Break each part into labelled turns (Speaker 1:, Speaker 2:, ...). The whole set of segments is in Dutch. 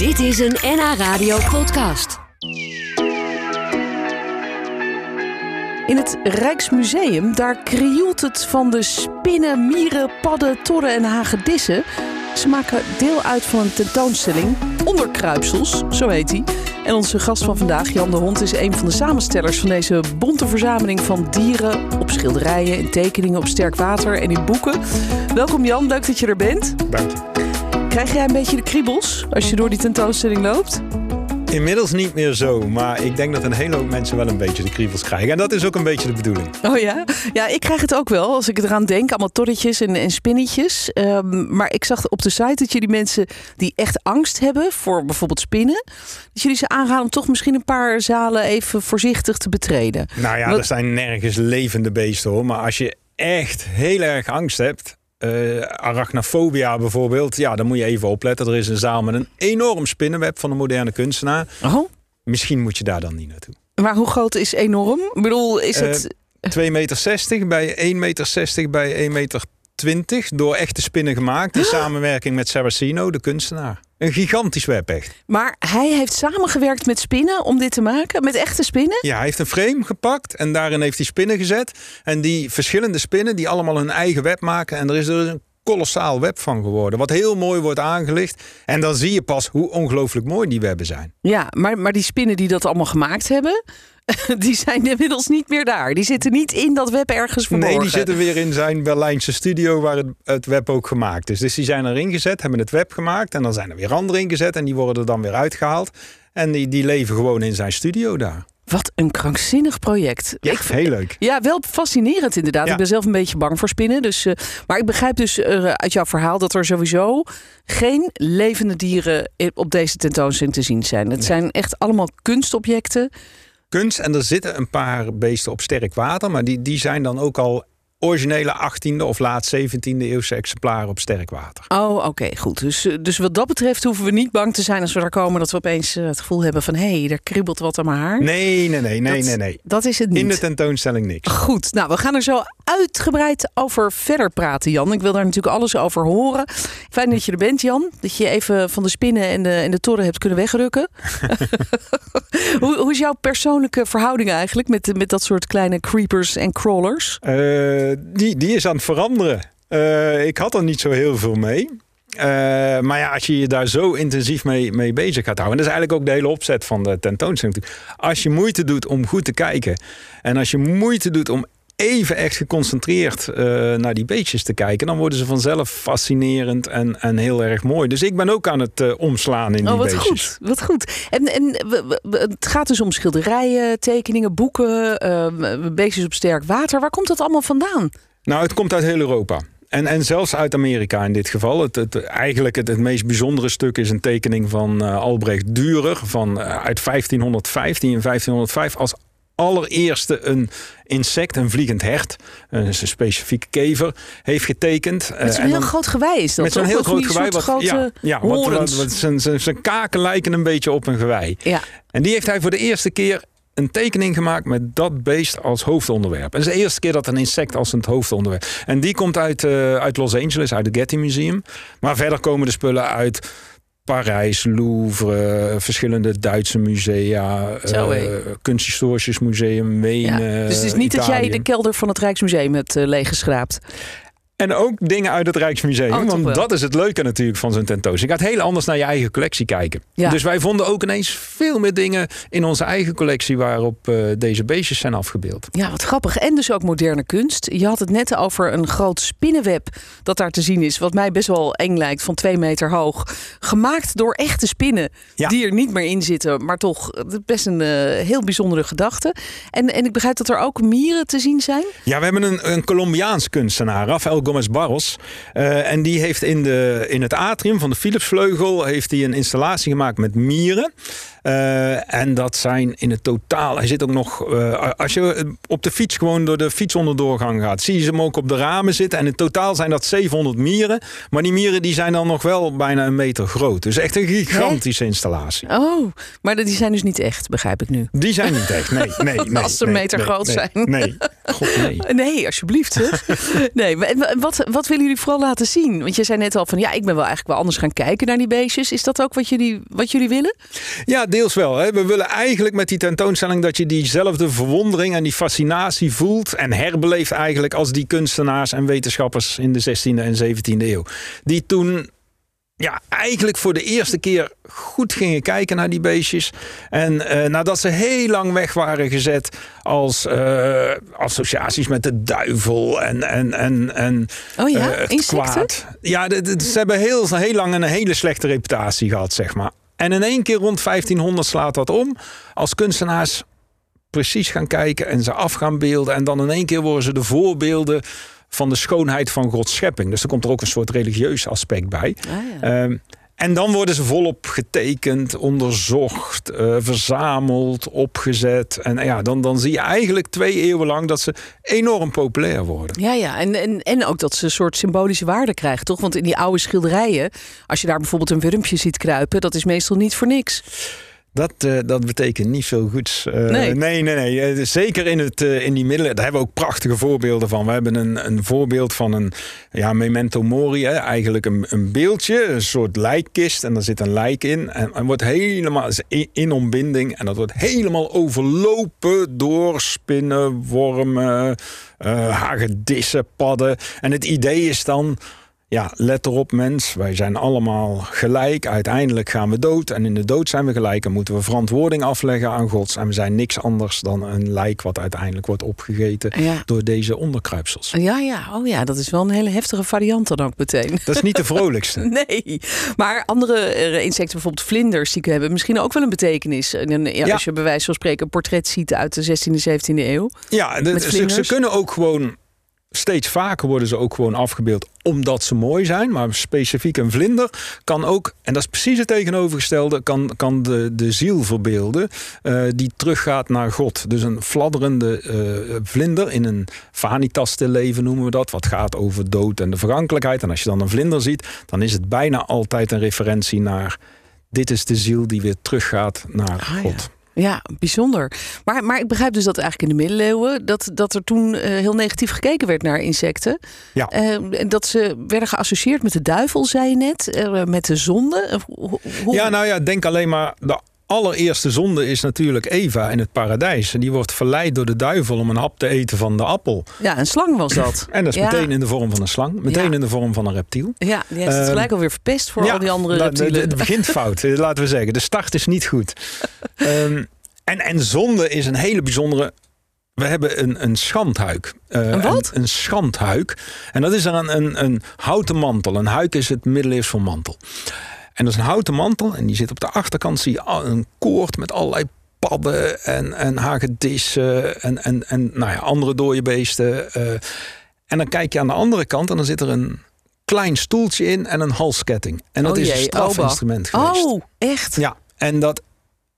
Speaker 1: Dit is een NH Radio podcast.
Speaker 2: In het Rijksmuseum, daar krioelt het van de spinnen, mieren, padden, torren en hagedissen. Ze maken deel uit van een tentoonstelling Onderkruipsels, zo heet die. En onze gast van vandaag, Jan de Hond, is een van de samenstellers van deze bonte verzameling van dieren op schilderijen, in tekeningen, op sterk water en in boeken. Welkom Jan, leuk dat je er bent.
Speaker 3: Dank je.
Speaker 2: Krijg jij een beetje de kriebels als je door die tentoonstelling loopt?
Speaker 3: Inmiddels niet meer zo, maar ik denk dat een hele hoop mensen wel een beetje de kriebels krijgen. En dat is ook een beetje de bedoeling.
Speaker 2: Oh ja? Ja, ik krijg het ook wel als ik eraan denk. Allemaal torretjes en, en spinnetjes. Ehm, maar ik zag op de site dat jullie mensen die echt angst hebben voor bijvoorbeeld spinnen... dat jullie ze aangaan om toch misschien een paar zalen even voorzichtig te betreden.
Speaker 3: Nou ja,
Speaker 2: Wat-
Speaker 3: er zijn nergens levende beesten hoor. Maar als je echt heel erg angst hebt, eh arachnofobia bijvoorbeeld, ja, dan moet je even opletten. Er is een zaal met een enorm spinnenweb van een moderne kunstenaar.
Speaker 2: Oh,
Speaker 3: Misschien moet je daar dan niet naartoe.
Speaker 2: maar hoe groot is enorm? Ik bedoel, is
Speaker 3: Eh,
Speaker 2: het...
Speaker 3: 2,60 meter bij 1,60 meter bij 1,20 meter. Door echte spinnen gemaakt in samenwerking met Saracino, de kunstenaar. Een gigantisch web echt.
Speaker 2: Maar hij heeft samengewerkt met spinnen om dit te maken? Met echte spinnen?
Speaker 3: Ja, hij heeft een frame gepakt en daarin heeft hij spinnen gezet. En die verschillende spinnen die allemaal hun eigen web maken. En er is er een kolossaal web van geworden. Wat heel mooi wordt aangelicht. En dan zie je pas hoe ongelooflijk mooi die webben zijn.
Speaker 2: Ja, maar, maar die spinnen die dat allemaal gemaakt hebben... die zijn inmiddels niet meer daar. Die zitten niet in dat web ergens verborgen.
Speaker 3: Nee, die zitten weer in zijn Berlijnse studio waar het, het web ook gemaakt is. Dus die zijn erin gezet, hebben het web gemaakt. En dan zijn er weer anderen ingezet en die worden er dan weer uitgehaald. En die, die leven gewoon in zijn studio daar.
Speaker 2: Wat een krankzinnig project.
Speaker 3: Ja,
Speaker 2: Ik-
Speaker 3: heel leuk.
Speaker 2: Ja, wel fascinerend inderdaad.
Speaker 3: Ja.
Speaker 2: Ik ben zelf een beetje bang voor spinnen. Dus, eh, maar ik begrijp dus eh, uit jouw verhaal dat er sowieso geen levende dieren op deze tentoonstelling te zien zijn. Het zijn echt allemaal kunstobjecten.
Speaker 3: kunst. En er zitten een paar beesten op sterk water. Maar die, die zijn dan ook al originele 18e of laat 17e eeuwse exemplaren op sterk water.
Speaker 2: Oh, oké, goed. Dus, eh, dus wat dat betreft hoeven we niet bang te zijn als we daar komen dat we opeens eh, het gevoel hebben van hé, hey, er kriebelt wat aan mijn haar.
Speaker 3: Nee, nee, nee, nee,
Speaker 2: dat,
Speaker 3: nee, nee.
Speaker 2: Dat is het niet.
Speaker 3: In de tentoonstelling niks.
Speaker 2: Goed, nou we gaan er zo uitgebreid over verder praten, Jan. Ik wil daar natuurlijk alles over horen. Fijn dat je er bent, Jan. Dat je even van de spinnen en de, en de toren hebt kunnen wegrukken. hoe, hoe is jouw persoonlijke verhouding eigenlijk met, met dat soort kleine creepers en crawlers?
Speaker 3: Eh, die, die is aan het veranderen. Eh, ik had er niet zo heel veel mee. Eh, maar ja, als je je daar zo intensief mee, mee bezig gaat houden. En dat is eigenlijk ook de hele opzet van de tentoonstelling. Als je moeite doet om goed te kijken. En als je moeite doet om even echt geconcentreerd eh, naar die beetjes te kijken. Dan worden ze vanzelf fascinerend en, en heel erg mooi. Dus ik ben ook aan het eh, omslaan in die
Speaker 2: Oh, wat
Speaker 3: beetjes.
Speaker 2: goed, wat goed. En, en we- we- we- het gaat dus om schilderijen, tekeningen, boeken, ehm, beestjes op sterk water. Waar komt dat allemaal vandaan?
Speaker 3: Nou, het komt uit heel Europa. En, en zelfs uit Amerika in dit geval. Het, het, eigenlijk het, het meest bijzondere stuk is een tekening van eh, Albrecht Dürer van, uit 1505. Die in 1505 als allereerste een insect, een vliegend hert, een specifieke kever, heeft getekend.
Speaker 2: Met zo'n
Speaker 3: Eh, en
Speaker 2: heel
Speaker 3: dan-
Speaker 2: groot gewei is dat
Speaker 3: met zo'n heel groot gewei. Wat, ja,
Speaker 2: grote
Speaker 3: ja, wat, wat, zijn, zijn, zijn kaken lijken een beetje op een gewei.
Speaker 2: Ja.
Speaker 3: En die heeft hij voor de eerste keer een tekening gemaakt met dat beest als hoofdonderwerp. En dat is de eerste keer dat een insect als het hoofdonderwerp. En die komt uit, eh, uit Los Angeles, uit het Getty Museum. Maar verder komen de spullen uit Parijs, Louvre, verschillende Duitse musea,
Speaker 2: Zo,
Speaker 3: eh, kunsthistorisch museum, Wenen.
Speaker 2: Ja. Dus het is niet dat jij de kelder van het Rijksmuseum hebt uh, leeggeschraapt.
Speaker 3: En ook dingen uit het Rijksmuseum.
Speaker 2: Oh,
Speaker 3: want dat is het leuke natuurlijk van zo'n tentoonstelling. Je gaat heel anders naar je eigen collectie kijken.
Speaker 2: Ja.
Speaker 3: Dus wij vonden ook ineens veel meer dingen in onze eigen collectie... waarop eh, deze beestjes zijn afgebeeld.
Speaker 2: Ja, wat grappig. En dus ook moderne kunst. Je had het net over een groot spinnenweb dat daar te zien is. Wat mij best wel eng lijkt, van twee meter hoog. Gemaakt door echte spinnen
Speaker 3: Ja.
Speaker 2: die er niet meer in zitten. Maar toch eh, best een eh, heel bijzondere gedachte. En, en ik begrijp dat er ook mieren te zien zijn.
Speaker 3: Ja, we hebben een, een Colombiaans kunstenaar, Rafael Gomez Barros. Eh, en die heeft in, de, in het atrium van de Philipsvleugel... heeft hij een installatie gemaakt met mieren. Eh, en dat zijn in het totaal... Hij zit ook nog... eh, als je op de fiets gewoon door de fietsonderdoorgang gaat... zie je ze hem ook op de ramen zitten. En in totaal zijn dat 700 mieren. Maar die mieren die zijn dan nog wel bijna een meter groot. Dus echt een gigantische installatie.
Speaker 2: Oh, maar die zijn dus niet echt, begrijp ik nu.
Speaker 3: Die zijn niet echt. Nee, nee, nee.
Speaker 2: Als ze een
Speaker 3: nee,
Speaker 2: meter
Speaker 3: nee,
Speaker 2: groot zijn.
Speaker 3: Nee, god nee.
Speaker 2: Nee, alsjeblieft. Zeg. nee, wat, wat willen jullie vooral laten zien? Want je zei net al van ja, ik ben wel eigenlijk wel anders gaan kijken naar die beestjes. Is dat ook wat jullie, wat jullie willen?
Speaker 3: Ja, deels wel. Hè. We willen eigenlijk met die tentoonstelling dat je diezelfde verwondering en die fascinatie voelt en herbeleeft eigenlijk als die kunstenaars en wetenschappers in de 16e en 17e eeuw. Die toen ja, eigenlijk voor de eerste keer goed gingen kijken naar die beestjes. En uh, nadat ze heel lang weg waren gezet als uh, associaties met de duivel en, en, en, en
Speaker 2: oh ja, uh, het kwaad.
Speaker 3: Ja, ze hebben heel, heel lang een hele slechte reputatie gehad, zeg maar. En in één keer rond 1500 slaat dat om. Als kunstenaars precies gaan kijken en ze af gaan beelden. En dan in één keer worden ze de voorbeelden van de schoonheid van Gods schepping. Dus er komt er ook een soort religieus aspect bij. Ah, ja. um, en dan worden ze volop getekend, onderzocht, uh, verzameld, opgezet. En ja, dan, dan zie je eigenlijk twee eeuwen lang dat ze enorm populair worden.
Speaker 2: Ja, ja. En, en, en ook dat ze een soort symbolische waarde krijgen, toch? Want in die oude schilderijen, als je daar bijvoorbeeld een wurmpje ziet kruipen, dat is meestal niet voor niks.
Speaker 3: Dat, uh, dat betekent niet veel goeds. Uh, nee. nee, nee, nee. Zeker in, het, uh, in die middelen. Daar hebben we ook prachtige voorbeelden van. We hebben een, een voorbeeld van een ja, memento mori. Hè. Eigenlijk een, een beeldje, een soort lijkkist. En daar zit een lijk in. En, en wordt helemaal in, in ontbinding. En dat wordt helemaal overlopen door spinnen, wormen, hagedissen, padden. En het idee is dan ja, let erop mens, wij zijn allemaal gelijk. Uiteindelijk gaan we dood en in de dood zijn we gelijk en moeten we verantwoording afleggen aan Gods. En we zijn niks anders dan een lijk wat uiteindelijk wordt opgegeten door deze onderkruipsels.
Speaker 2: Ja, ja, oh ja, dat is wel een hele heftige variant dan ook meteen.
Speaker 3: Dat is niet de vrolijkste.
Speaker 2: nee, maar andere eh, insecten, bijvoorbeeld vlinders, die hebben misschien ook wel een betekenis. ja, Als je bij wijze van spreken een portret ziet uit de 16e, 17e eeuw.
Speaker 3: Ja, ze, ze kunnen ook gewoon steeds vaker worden ze ook gewoon afgebeeld omdat ze mooi zijn. Maar specifiek een vlinder kan ook, en dat is precies het tegenovergestelde, kan, kan de, de ziel verbeelden uh, die teruggaat naar God. Dus een fladderende uh, vlinder in een vanitas te leven noemen we dat. Wat gaat over dood en de vergankelijkheid. En als je dan een vlinder ziet, dan is het bijna altijd een referentie naar dit is de ziel die weer teruggaat naar ah, God. Ja.
Speaker 2: Ja, bijzonder. Maar, maar ik begrijp dus dat eigenlijk in de middeleeuwen... dat, dat er toen uh, heel negatief gekeken werd naar insecten.
Speaker 3: Ja.
Speaker 2: Uh, dat ze werden geassocieerd met de duivel, zei je net. Uh, met de zonde. Hoe...
Speaker 3: Ja, nou ja, denk alleen maar... De allereerste zonde is natuurlijk Eva in het paradijs. En die wordt verleid door de duivel om een hap te eten van de appel.
Speaker 2: Ja, een slang was dat.
Speaker 3: en dat is ja. meteen in de vorm van een slang. Meteen in de vorm van een reptiel.
Speaker 2: Ja, die heeft het uh, gelijk alweer verpest voor al die andere reptielen.
Speaker 3: Het begint fout, laten we zeggen. De start is niet goed. um, en, en zonde is een hele bijzondere we hebben een, een schandhuik.
Speaker 2: Uh, een wat?
Speaker 3: Een, een schandhuik. En dat is een, een, een houten mantel. Een huik is het middeleeuws voor mantel. En dat is een houten mantel. En die zit op de achterkant, zie je een koord met allerlei padden en, en hagedissen en, en, en nou ja, andere dode beesten. Uh, en dan kijk je aan de andere kant en dan zit er een klein stoeltje in en een halsketting. En dat
Speaker 2: oh
Speaker 3: is een strafinstrument
Speaker 2: oh,
Speaker 3: geweest.
Speaker 2: Oh, echt?
Speaker 3: Ja, en dat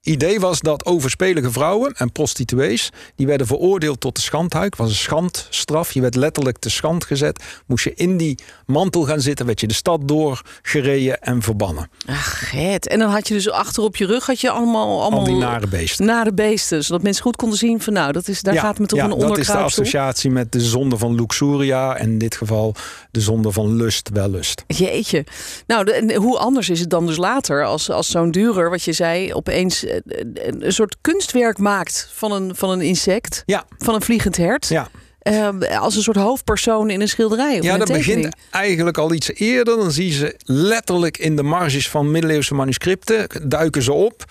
Speaker 3: idee was dat overspelige vrouwen en prostituees... die werden veroordeeld tot de schandhuik. was een schandstraf. Je werd letterlijk te schand gezet. Moest je in die mantel gaan zitten... werd je de stad doorgereden en verbannen.
Speaker 2: Ach, het. En dan had je dus achter op je rug... had je allemaal... allemaal
Speaker 3: Al die nare beesten.
Speaker 2: Nare beesten. Zodat mensen goed konden zien van... nou, dat is, daar gaat het toch
Speaker 3: ja,
Speaker 2: een onderkruipsel.
Speaker 3: dat is de associatie met de zonde van luxuria... en in dit geval de zonde van lust, wellust.
Speaker 2: Jeetje. Nou, de, hoe anders is het dan dus later... als, als zo'n durer, wat je zei, opeens een soort kunstwerk maakt van een, van een insect.
Speaker 3: Ja.
Speaker 2: Van een vliegend hert.
Speaker 3: Ja.
Speaker 2: Uh, als een soort hoofdpersoon in een schilderij. Of
Speaker 3: ja,
Speaker 2: dat
Speaker 3: begint eigenlijk al iets eerder. Dan zie je ze letterlijk in de marges van middeleeuwse manuscripten. Duiken ze op.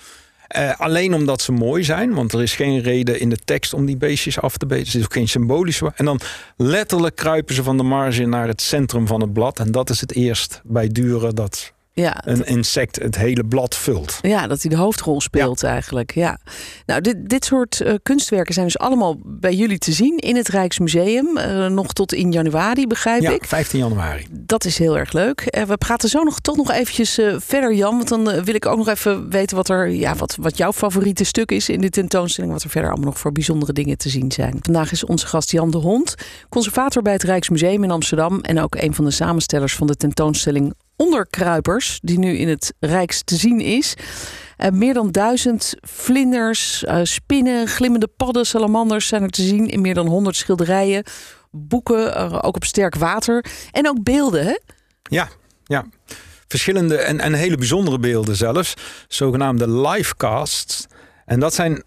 Speaker 3: Uh, alleen omdat ze mooi zijn, want er is geen reden in de tekst om die beestjes af te beten. Er is ook geen symbolische. En dan letterlijk kruipen ze van de marge naar het centrum van het blad. En dat is het eerst bij Duren dat
Speaker 2: ja,
Speaker 3: een insect het hele blad vult.
Speaker 2: Ja, dat hij de hoofdrol speelt eigenlijk. Ja. Nou, dit, dit soort uh, kunstwerken zijn dus allemaal bij jullie te zien in het Rijksmuseum. Uh, nog tot in januari, begrijp
Speaker 3: ja,
Speaker 2: ik.
Speaker 3: 15 januari.
Speaker 2: Dat is heel erg leuk. Uh, we praten zo nog toch nog eventjes verder, Jan. Want dan wil ik ook nog even weten wat, er, ja, wat, wat jouw favoriete stuk is in de tentoonstelling. Wat er verder allemaal nog voor bijzondere dingen te zien zijn. Vandaag is onze gast Jan de Hond, conservator bij het Rijksmuseum in Amsterdam. En ook een van de samenstellers van de tentoonstelling onderkruipers, die nu in het Rijks te zien is. Uh, meer dan duizend vlinders, uh, spinnen, glimmende padden, salamanders zijn er te zien in meer dan 100 schilderijen. boeken, eh, ook op sterk water. En ook beelden, hè?
Speaker 3: Ja, ja. Verschillende en, en hele bijzondere beelden zelfs. Zogenaamde livecasts. En dat zijn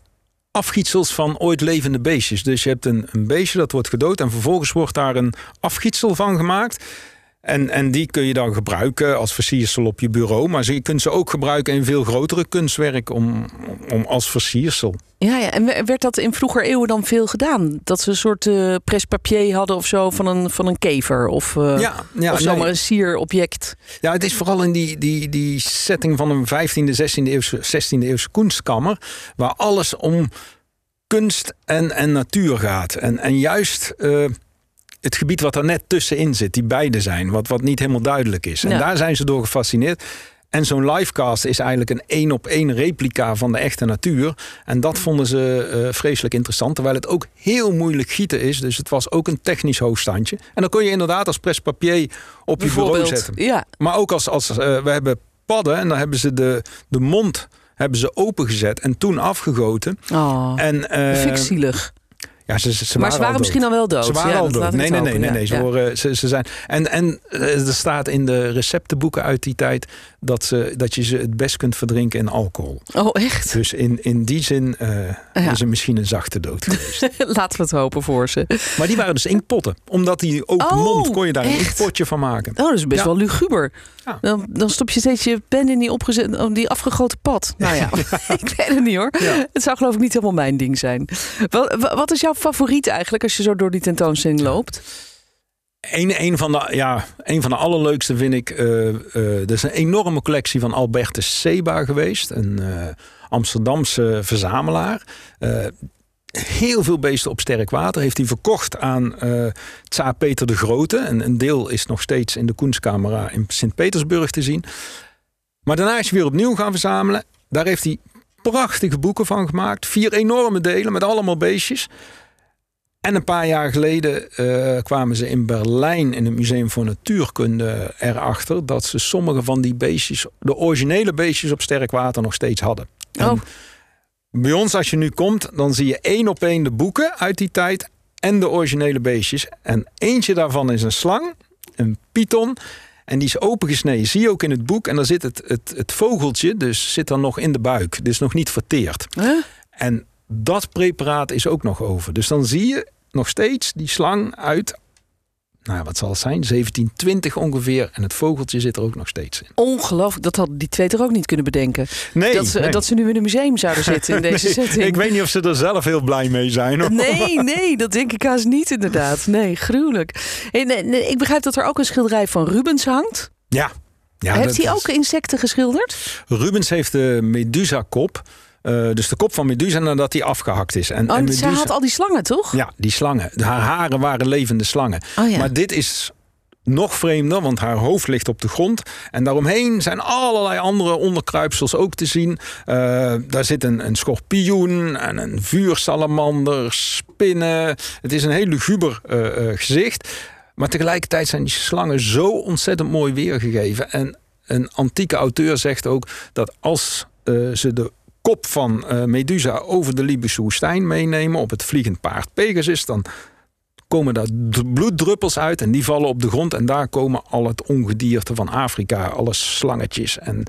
Speaker 3: afgietsels van ooit levende beestjes. Dus je hebt een, een beestje dat wordt gedood en vervolgens wordt daar een afgietsel van gemaakt. En, en die kun je dan gebruiken als versiersel op je bureau. Maar je kunt ze ook gebruiken in veel grotere kunstwerk om, om als versiersel.
Speaker 2: Ja, ja, en werd dat in vroeger eeuwen dan veel gedaan? Dat ze een soort uh, prespapier hadden of zo van een, van een kever? Of, uh, ja, ja, of zomaar een sierobject?
Speaker 3: Ja, het is vooral in die, die, die setting van een 15e, 16e eeuwse, 16e eeuwse kunstkammer... waar alles om kunst en, en natuur gaat. En, en juist... Uh, het gebied wat er net tussenin zit, die beide zijn, wat, wat niet helemaal duidelijk is. En daar zijn ze door gefascineerd. En zo'n livecast is eigenlijk een één op één replica van de echte natuur. En dat vonden ze uh, vreselijk interessant. Terwijl het ook heel moeilijk gieten is. Dus het was ook een technisch hoogstandje. En dan kon je inderdaad als prespapier op je bureau zetten.
Speaker 2: Ja.
Speaker 3: Maar ook als, als uh, we hebben padden en dan hebben ze de, de mond hebben ze opengezet en toen afgegoten.
Speaker 2: Oh, en, uh, zielig.
Speaker 3: Ja, ze, ze,
Speaker 2: maar ze waren misschien al wel dood.
Speaker 3: Ze waren al dood. Nee, nee, nee, nee, nee. Ze, horen, ze, ze zijn. En, en er staat in de receptenboeken uit die tijd dat, ze, dat je ze het best kunt verdrinken in alcohol.
Speaker 2: Oh, echt?
Speaker 3: Dus in, in die zin uh, is er misschien een zachte dood geweest.
Speaker 2: Laten we het hopen voor ze.
Speaker 3: Maar die waren dus inkpotten. Omdat die open oh, mond kon je daar echt? een inkpotje van maken.
Speaker 2: Oh, dat is best wel luguber. Dan, dan stop je steeds je pen in die, opgezet, die afgegoten pad. Nou ja, ik weet het niet hoor. Het zou geloof ik niet helemaal mijn ding zijn. Wat, wat is jouw favoriet eigenlijk als je zo door die tentoonstelling loopt?
Speaker 3: Een, een, van de, ja, een van de allerleukste vind ik. Uh, uh, er is een enorme collectie van Albertus Seba geweest. Een uh, Amsterdamse verzamelaar. heel veel beesten op sterk water. Heeft hij verkocht aan Tsaar Peter de Grote. En een deel is nog steeds in de Koenscamera in Sint-Petersburg te zien. Maar daarna is hij weer opnieuw gaan verzamelen. Daar heeft hij prachtige boeken van gemaakt. Vier enorme delen met allemaal beestjes. En een paar jaar geleden uh, kwamen ze in Berlijn in het Museum voor Natuurkunde erachter dat ze sommige van die beestjes, de originele beestjes op sterk water, nog steeds hadden.
Speaker 2: Oh.
Speaker 3: bij ons, als je nu komt, dan zie je één op één de boeken uit die tijd en de originele beestjes. En eentje daarvan is een slang, een python. En die is opengesneden. Zie je ook in het boek. En dan zit het, het, het vogeltje, dus zit dan nog in de buik. Dus nog niet verteerd. En dat preparaat is ook nog over. Dus dan zie je nog steeds die slang uit nou, wat zal het zijn? 1720 ongeveer. En het vogeltje zit er ook nog steeds in.
Speaker 2: Ongelooflijk. Dat hadden die twee er ook niet kunnen bedenken.
Speaker 3: Nee.
Speaker 2: Dat ze, dat ze nu in een museum zouden zitten in deze nee, setting.
Speaker 3: Ik weet niet of ze er zelf heel blij mee zijn. Hoor.
Speaker 2: Nee, nee. Dat denk ik haast niet inderdaad. Nee, gruwelijk. En, ik begrijp dat er ook een schilderij van Rubens hangt.
Speaker 3: Ja. ja
Speaker 2: heeft hij ook insecten geschilderd?
Speaker 3: Rubens heeft de Medusa-kop. Uh, dus de kop van Medusa nadat die afgehakt is.
Speaker 2: En, oh, en Medusa, had al die slangen, toch?
Speaker 3: Ja, die slangen. Haar haren waren levende slangen.
Speaker 2: Oh, ja.
Speaker 3: Maar dit is nog vreemder, want haar hoofd ligt op de grond. En daaromheen zijn allerlei andere onderkruipsels ook te zien. Uh, daar zit een, een schorpioen en een vuursalamander, spinnen. Het is een heel luguber uh, uh, gezicht. Maar tegelijkertijd zijn die slangen zo ontzettend mooi weergegeven. En een antieke auteur zegt ook dat als ze de kop van uh, Medusa over de Libische woestijn meenemen op het vliegend paard Pegasus, dan komen daar bloeddruppels uit en die vallen op de grond. En daar komen al het ongedierte van Afrika, alle slangetjes en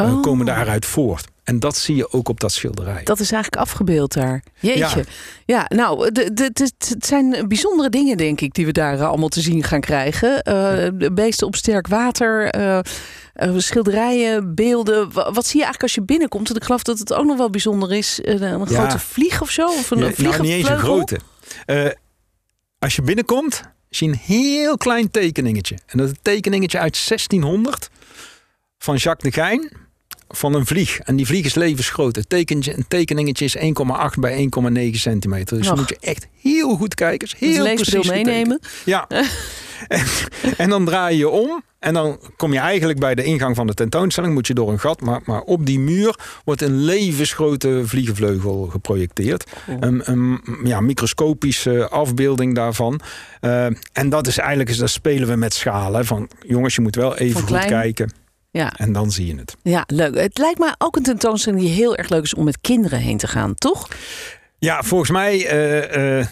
Speaker 3: oh. komen daaruit voort. En dat zie je ook op dat schilderij.
Speaker 2: Dat is eigenlijk afgebeeld daar. Jeetje. Ja, ja nou, de, de, de, het zijn bijzondere dingen, denk ik, die we daar allemaal te zien gaan krijgen. Uh, beesten op sterk water. Uh, uh, schilderijen, beelden. Wat, zie je eigenlijk als je binnenkomt? Want ik geloof dat het ook nog wel bijzonder is. Een grote vlieg of zo? Of een ja,
Speaker 3: nou, niet eens een grote. Als je binnenkomt, zie je een heel klein tekeningetje. En dat is een tekeningetje uit 1600 van Jacques de Gein van een vlieg. En die vlieg is levensgroot. Het tekentje, een tekeningetje is 1,8 bij 1,9 centimeter. Dus dan moet je echt heel goed kijken. Heel
Speaker 2: dus precies meenemen.
Speaker 3: Ja. en, en, dan draai je om. En dan kom je eigenlijk bij de ingang van de tentoonstelling. Moet je door een gat. Maar, maar op die muur wordt een levensgrote vliegenvleugel geprojecteerd. Oh. Een, een, ja, microscopische afbeelding daarvan. Uh, en dat is eigenlijk, daar spelen we met schalen. Van jongens, je moet wel even goed kijken.
Speaker 2: Ja.
Speaker 3: En dan zie je het.
Speaker 2: Ja, leuk. Het lijkt me ook een tentoonstelling die heel erg leuk is om met kinderen heen te gaan, toch?
Speaker 3: Ja, volgens mij uh, uh,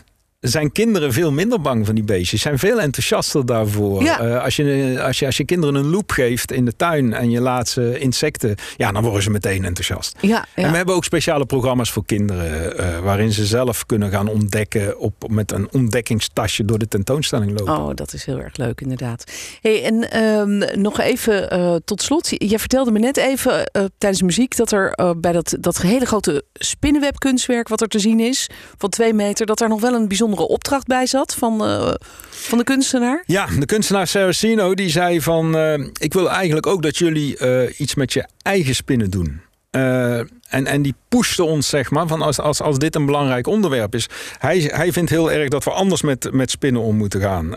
Speaker 3: zijn kinderen veel minder bang van die beestjes. Zijn veel enthousiaster daarvoor.
Speaker 2: Ja.
Speaker 3: Eh, als, je, als, je, als je kinderen een loop geeft in de tuin en je laat ze insecten, ja, dan worden ze meteen enthousiast.
Speaker 2: Ja,
Speaker 3: En we hebben ook speciale programma's voor kinderen, eh, waarin ze zelf kunnen gaan ontdekken op, met een ontdekkingstasje door de tentoonstelling lopen.
Speaker 2: Oh, dat is heel erg leuk, inderdaad. Hey, en ehm, nog even eh, tot slot. Jij vertelde me net even tijdens de muziek dat er bij dat, dat hele grote spinnenwebkunstwerk wat er te zien is, van twee meter, dat daar nog wel een opdracht bij zat van, eh, van de kunstenaar.
Speaker 3: Ja, de kunstenaar Saracino die zei van... eh, ik wil eigenlijk ook dat jullie eh, iets met je eigen spinnen doen. En, en die pushte ons, zeg maar, van als, als, als dit een belangrijk onderwerp is. Hij, hij vindt heel erg dat we anders met, met spinnen om moeten gaan.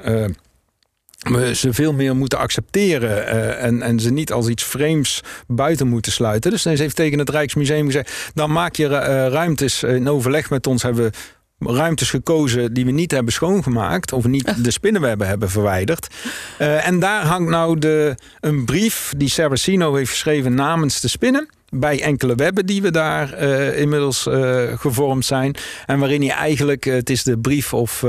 Speaker 3: We ze veel meer moeten accepteren en, en ze niet als iets vreemds buiten moeten sluiten. Dus hij heeft tegen het Rijksmuseum gezegd: dan maak je ruimtes. In overleg met ons hebben we ruimtes gekozen die we niet hebben schoongemaakt of niet de spinnenwebben hebben verwijderd. Eh, en daar hangt nou de, een brief die Saracino heeft geschreven namens de spinnen. Bij enkele webben die we daar eh, inmiddels eh, gevormd zijn. En waarin hij eigenlijk, het is de brief of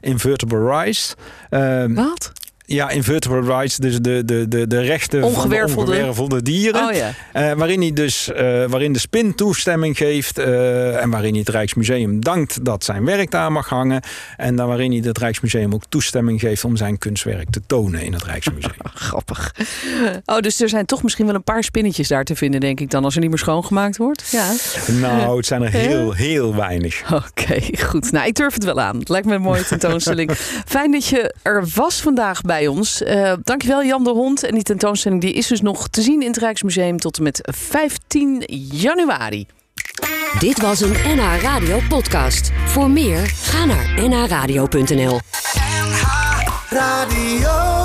Speaker 3: invertebrate rights. Eh,
Speaker 2: Wat?
Speaker 3: Ja, invertebrate rights, dus de, de, de, de rechten
Speaker 2: Ongewervelde.
Speaker 3: van de ongewervelde dieren.
Speaker 2: Oh ja.
Speaker 3: Eh, waarin hij dus eh, waarin de spin toestemming geeft eh, en waarin hij het Rijksmuseum dankt dat zijn werk daar mag hangen. En dan waarin hij het Rijksmuseum ook toestemming geeft om zijn kunstwerk te tonen in het Rijksmuseum.
Speaker 2: Grappig. Oh, dus er zijn toch misschien wel een paar spinnetjes daar te vinden, denk ik dan, als er niet meer schoongemaakt wordt. Ja.
Speaker 3: nou, het zijn er heel, heel weinig.
Speaker 2: Oké, goed. Nou, ik durf het wel aan. Het lijkt me een mooie tentoonstelling. Fijn dat je er was vandaag bij ons. Eh dankjewel Jan de Hond. En die tentoonstelling die is dus nog te zien in het Rijksmuseum tot en met 15 januari.
Speaker 1: Dit was een NH Radio podcast. Voor meer, ga naar nhradio.nl.
Speaker 4: Radio.